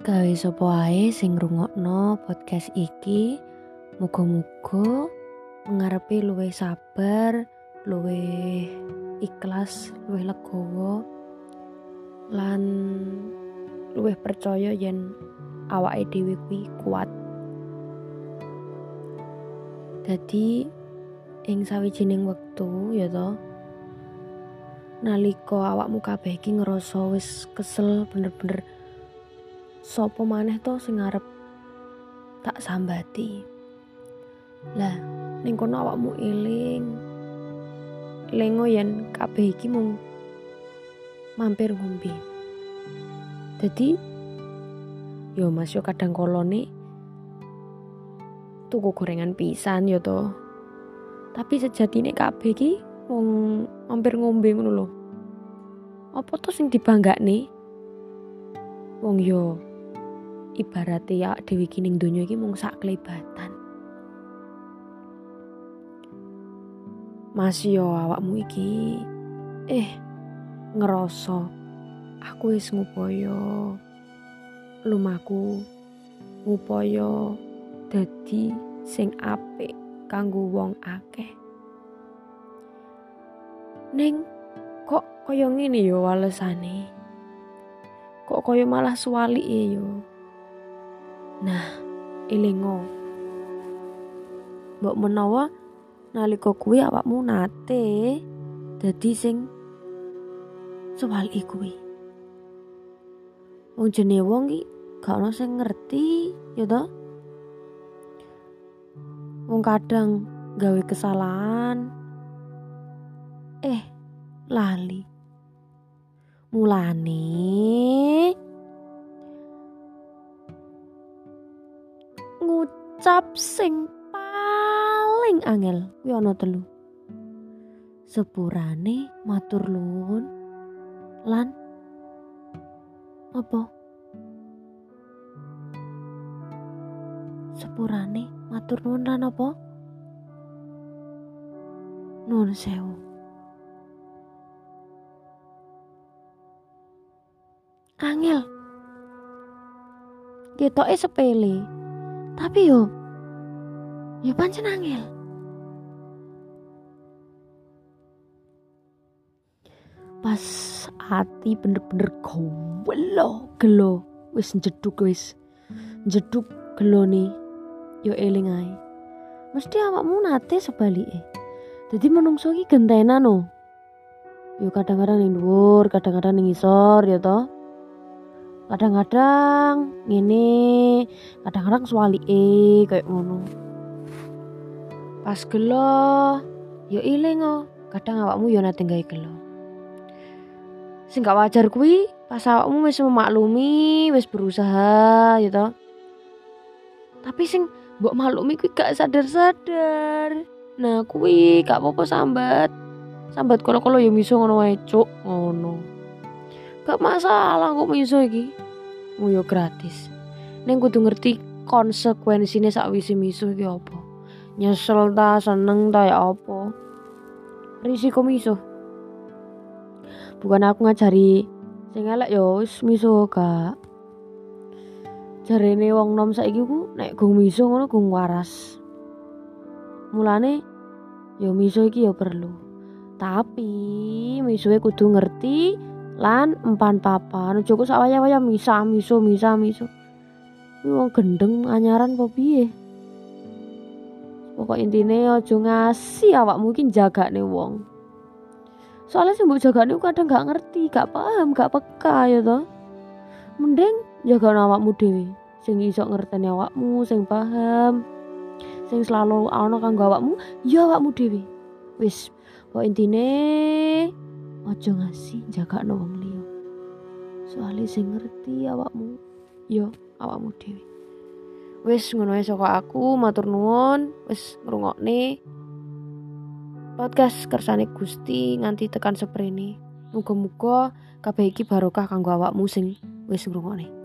Gawe sapa ae sing ngrungokno podcast iki, muga-muga ngarepe luwih sabar, luwih ikhlas, luwih legowo lan luwih percaya yen awake dhewe kuwi kuat. Dadi ing sawijining wektu ya to nalika awakmu kabeh iki ngerasa wis kesel bener-bener sapa maneh to sing arep tak sambati? Lah ning kono awakmu eling. Lengo yen kabeh iki mung mampir ngombe. Dadi yo mas yo kadang kolone tuku gorengan pisan yo to. Tapi sejatine kabeh iki wong mampir ngombe ngono lho. Apa to sing dibanggakne wong yo ibarate ya dewi kining donya iki mung sak kelebatan Mas yo awakmu iki eh ngerasa aku wis ngupaya lumaku ngupaya dadi sing apik kanggo wong akeh. Ning kok kaya ngene yo walesane? Kok kaya malah suwalike yo Nah, elingo. Mbok menawa nalika kuwi awakmu nate dadi sing sewalike kuwi. Wong jenenge wong iki gak ono sing ngerti, ya toh? Wong kadang gawe kesalahan eh lali. Mulane ngucap sing paling angel kuwi ana telu. Sepurane matur nuwun lan apa? Sepurane matur nuwun lan apa? Nuwun sewu. Angel. Ketoke sepele. Tapi yo yo pancen angel. Pas ati bener-bener gelo gelo. Wis jeduk wis. Jeduk gelo nih yo eling ae. Mesti awakmu nate sebalike. Jadi menungso iki gentenan no yo kadang-kadang ning dhuwur kadang-kadang ning isor ya toh kadang-kadang ngene kadang-kadang swalike kayak ngono. Pas gelo yo oh. Kadang awakmu yo nate gawe gelo. Sing gak wajar kuwi pas awakmu wis memaklumi wis berusaha toh. Tapi sing mbok maklumi kuwi gak sadar-sadar. Nah kuwi gak apa-apa sambat. Sambat kalau-kalau ya miso ngono wae cuk. Ngono gak masalah kok miso iki. Oh yo gratis. Neng kudu ngerti konsekuensine sakwise miso iki apa. Nyesel ta seneng ta ya apa. Risiko miso bukan aku ngajari sing elek yo wis miso gak. Jarene wong nom saiki ku nek gung miso ngono gung waras. Mulane yo miso iki yo perlu. Tapi misuwe kudu ngerti lan empan papan. Ojo kok sak waya-waya misa miso misa miso. Wong gendeng anyaran apa piye? Pokok intine ojo ngasih awakmu iki jagane wong. Soalnya sing mbok jagane kadang gak ngerti gak paham gak peka ya toh mending jaga awakmu dhewe. Sing iso ngerteni awakmu sing paham sing selalu ana kanggo awakmu ya awakmu dhewe. Wis pokok intine ojo ngasih jaga wong liya. Soalnya sing ngerti awakmu yo awakmu dhewe. Wis ngono ae saka aku matur nuwun wis ngrungokne. Podcast kersane Gusti nganti tekan seprene. Muga-muga kabeh iki barokah kanggo awakmu sing wis ngrungokne